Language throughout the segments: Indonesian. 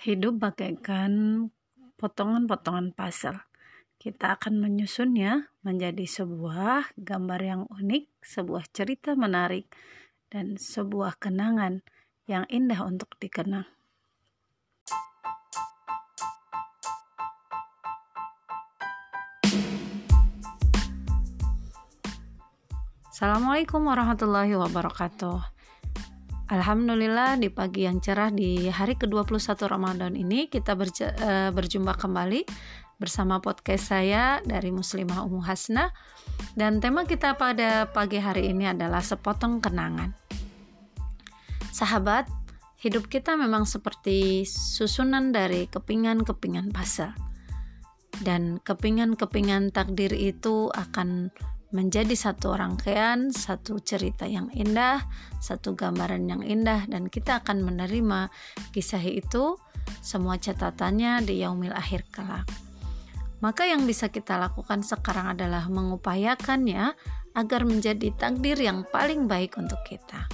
Hidup bagaikan potongan-potongan puzzle. Kita akan menyusunnya menjadi sebuah gambar yang unik, sebuah cerita menarik, dan sebuah kenangan yang indah untuk dikenang. Assalamualaikum warahmatullahi wabarakatuh. Alhamdulillah di pagi yang cerah di hari ke-21 Ramadan ini kita uh, berjumpa kembali bersama podcast saya dari Muslimah Ummu Hasna dan tema kita pada pagi hari ini adalah sepotong kenangan. Sahabat, hidup kita memang seperti susunan dari kepingan-kepingan puzzle. Dan kepingan-kepingan takdir itu akan menjadi satu rangkaian, satu cerita yang indah, satu gambaran yang indah, dan kita akan menerima kisah itu semua catatannya di yaumil akhir kelak. Maka yang bisa kita lakukan sekarang adalah mengupayakannya agar menjadi takdir yang paling baik untuk kita.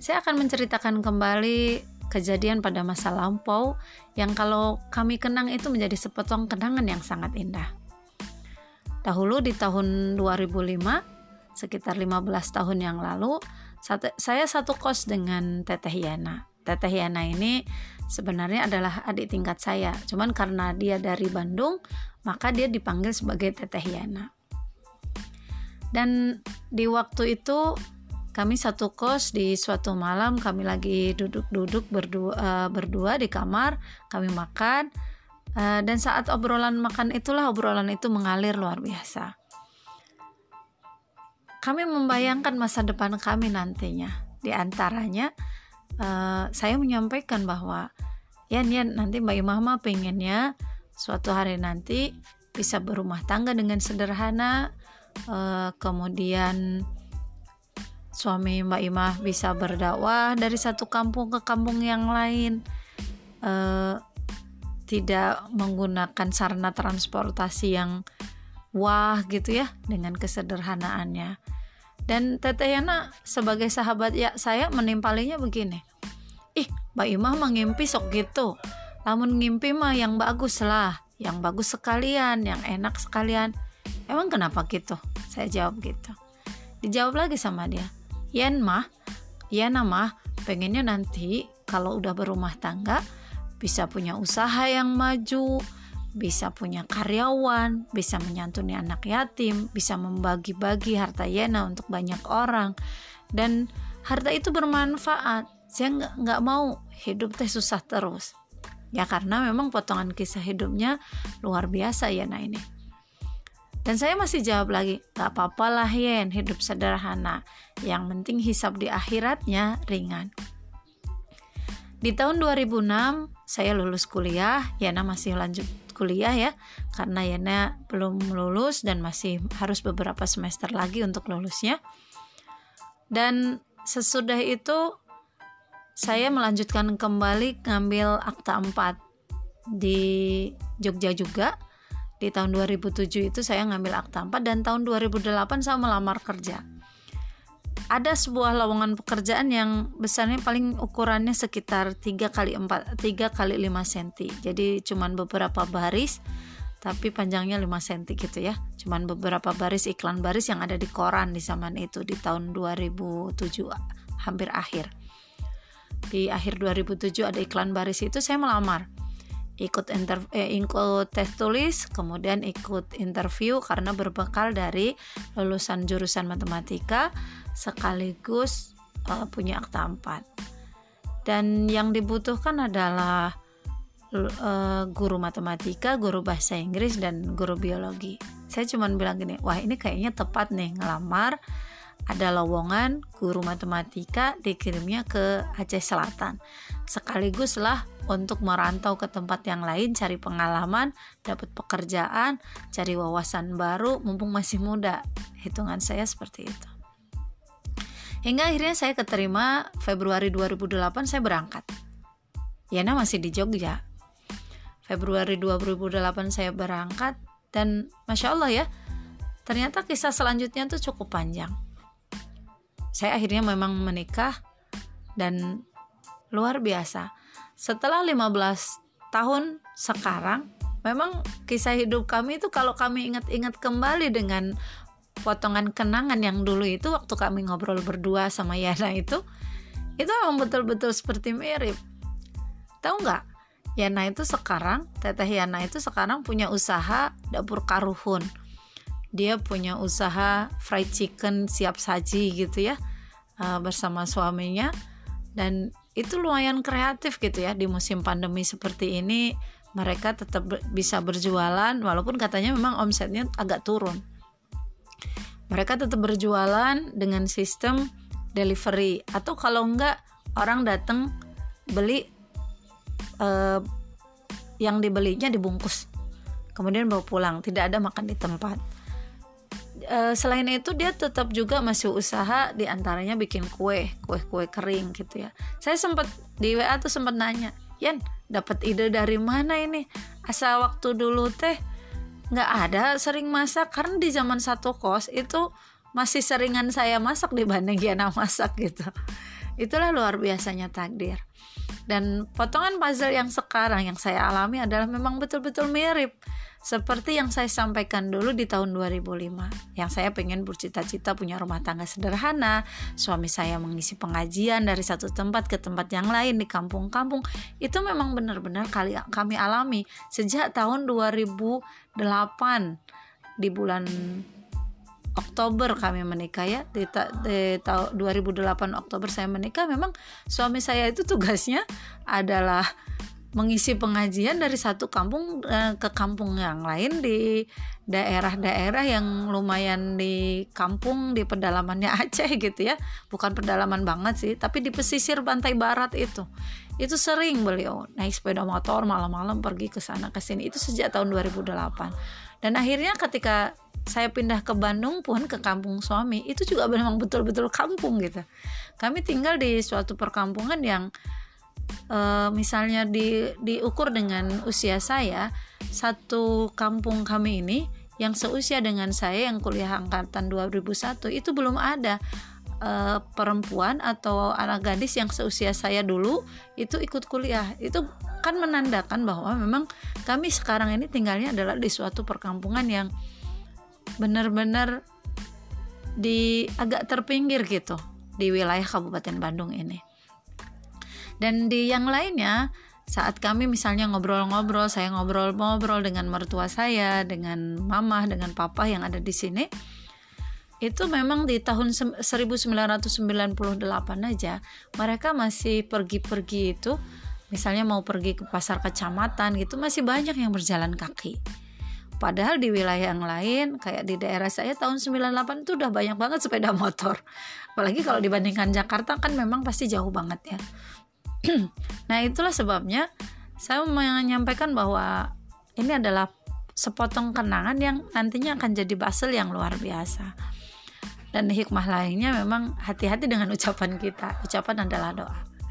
Saya akan menceritakan kembali kejadian pada masa lampau yang kalau kami kenang itu menjadi sepotong kenangan yang sangat indah. Dahulu di tahun 2005, sekitar 15 tahun yang lalu, saya satu kos dengan Teteh Yana. Teteh Yana ini sebenarnya adalah adik tingkat saya. Cuman karena dia dari Bandung, maka dia dipanggil sebagai Teteh Yana. Dan di waktu itu kami satu kos di suatu malam kami lagi duduk-duduk berdua, uh, berdua di kamar, kami makan Uh, dan saat obrolan makan itulah obrolan itu mengalir luar biasa. Kami membayangkan masa depan kami nantinya. Di antaranya, uh, saya menyampaikan bahwa ya Nian nanti Mbak Imah pengennya suatu hari nanti bisa berumah tangga dengan sederhana, uh, kemudian suami Mbak Imah bisa berdakwah dari satu kampung ke kampung yang lain. Uh, tidak menggunakan sarana transportasi yang wah gitu ya dengan kesederhanaannya. Dan Teteh Yana sebagai sahabat ya saya menimpalinya begini. Ih, Mbak Imah mengimpi sok gitu. Namun ngimpi mah yang bagus lah, yang bagus sekalian, yang enak sekalian. Emang kenapa gitu? Saya jawab gitu. Dijawab lagi sama dia. Yen mah, Yana mah pengennya nanti kalau udah berumah tangga bisa punya usaha yang maju, bisa punya karyawan, bisa menyantuni anak yatim, bisa membagi-bagi harta Yena untuk banyak orang, dan harta itu bermanfaat. Saya nggak mau hidup teh susah terus, ya karena memang potongan kisah hidupnya luar biasa Yena ini. Dan saya masih jawab lagi, gak apa-apa lah Yen, hidup sederhana. Yang penting hisap di akhiratnya ringan. Di tahun 2006 saya lulus kuliah, Yana masih lanjut kuliah ya, karena Yana belum lulus dan masih harus beberapa semester lagi untuk lulusnya. Dan sesudah itu saya melanjutkan kembali ngambil akta 4 di Jogja juga. Di tahun 2007 itu saya ngambil akta 4 dan tahun 2008 saya melamar kerja ada sebuah lowongan pekerjaan yang besarnya paling ukurannya sekitar 3 kali 4 3 kali 5 cm. Jadi cuman beberapa baris tapi panjangnya 5 cm gitu ya. Cuman beberapa baris iklan baris yang ada di koran di zaman itu di tahun 2007 hampir akhir. Di akhir 2007 ada iklan baris itu saya melamar ikut inter eh, ikut tes tulis kemudian ikut interview karena berbekal dari lulusan jurusan matematika sekaligus uh, punya akta 4 dan yang dibutuhkan adalah uh, guru matematika, guru bahasa Inggris dan guru biologi. Saya cuma bilang gini, wah ini kayaknya tepat nih ngelamar ada lowongan guru matematika dikirimnya ke Aceh Selatan. Sekaligus lah untuk merantau ke tempat yang lain, cari pengalaman, dapat pekerjaan, cari wawasan baru mumpung masih muda. Hitungan saya seperti itu. Hingga akhirnya saya keterima Februari 2008 saya berangkat. Yana masih di Jogja. Februari 2008 saya berangkat dan Masya Allah ya, ternyata kisah selanjutnya tuh cukup panjang saya akhirnya memang menikah dan luar biasa. Setelah 15 tahun sekarang memang kisah hidup kami itu kalau kami ingat-ingat kembali dengan potongan kenangan yang dulu itu waktu kami ngobrol berdua sama Yana itu itu memang betul-betul seperti mirip. Tahu nggak? Yana itu sekarang Teteh Yana itu sekarang punya usaha dapur karuhun dia punya usaha fried chicken siap saji gitu ya uh, bersama suaminya. Dan itu lumayan kreatif gitu ya di musim pandemi seperti ini mereka tetap bisa berjualan walaupun katanya memang omsetnya agak turun. Mereka tetap berjualan dengan sistem delivery atau kalau enggak orang datang beli uh, yang dibelinya dibungkus kemudian bawa pulang tidak ada makan di tempat uh, selain itu dia tetap juga masih usaha di antaranya bikin kue kue kue kering gitu ya. Saya sempat di WA tuh sempat nanya Yan dapat ide dari mana ini? Asal waktu dulu teh nggak ada sering masak. Karena di zaman satu kos itu masih seringan saya masak dibanding Yana masak gitu. Itulah luar biasanya takdir dan potongan puzzle yang sekarang yang saya alami adalah memang betul-betul mirip seperti yang saya sampaikan dulu di tahun 2005 yang saya pengen bercita-cita punya rumah tangga sederhana suami saya mengisi pengajian dari satu tempat ke tempat yang lain di kampung-kampung. Itu memang benar-benar kami alami sejak tahun 2008 di bulan Oktober kami menikah ya. Di, ta, di tahun 2008 Oktober saya menikah. Memang suami saya itu tugasnya adalah mengisi pengajian dari satu kampung eh, ke kampung yang lain di daerah-daerah yang lumayan di kampung di pedalamannya Aceh gitu ya. Bukan pedalaman banget sih tapi di pesisir pantai barat itu. Itu sering beliau naik sepeda motor malam-malam pergi ke sana ke sini. Itu sejak tahun 2008 dan akhirnya ketika saya pindah ke Bandung pun ke kampung suami itu juga memang betul-betul kampung gitu. Kami tinggal di suatu perkampungan yang uh, misalnya di diukur dengan usia saya satu kampung kami ini yang seusia dengan saya yang kuliah angkatan 2001 itu belum ada uh, perempuan atau anak gadis yang seusia saya dulu itu ikut kuliah. Itu kan menandakan bahwa memang kami sekarang ini tinggalnya adalah di suatu perkampungan yang benar-benar di agak terpinggir gitu di wilayah Kabupaten Bandung ini. Dan di yang lainnya saat kami misalnya ngobrol-ngobrol, saya ngobrol-ngobrol dengan mertua saya, dengan mama, dengan papa yang ada di sini, itu memang di tahun 1998 aja mereka masih pergi-pergi itu misalnya mau pergi ke pasar kecamatan gitu masih banyak yang berjalan kaki Padahal di wilayah yang lain kayak di daerah saya tahun 98 itu udah banyak banget sepeda motor. Apalagi kalau dibandingkan Jakarta kan memang pasti jauh banget ya. nah, itulah sebabnya saya menyampaikan bahwa ini adalah sepotong kenangan yang nantinya akan jadi basel yang luar biasa. Dan hikmah lainnya memang hati-hati dengan ucapan kita. Ucapan adalah doa.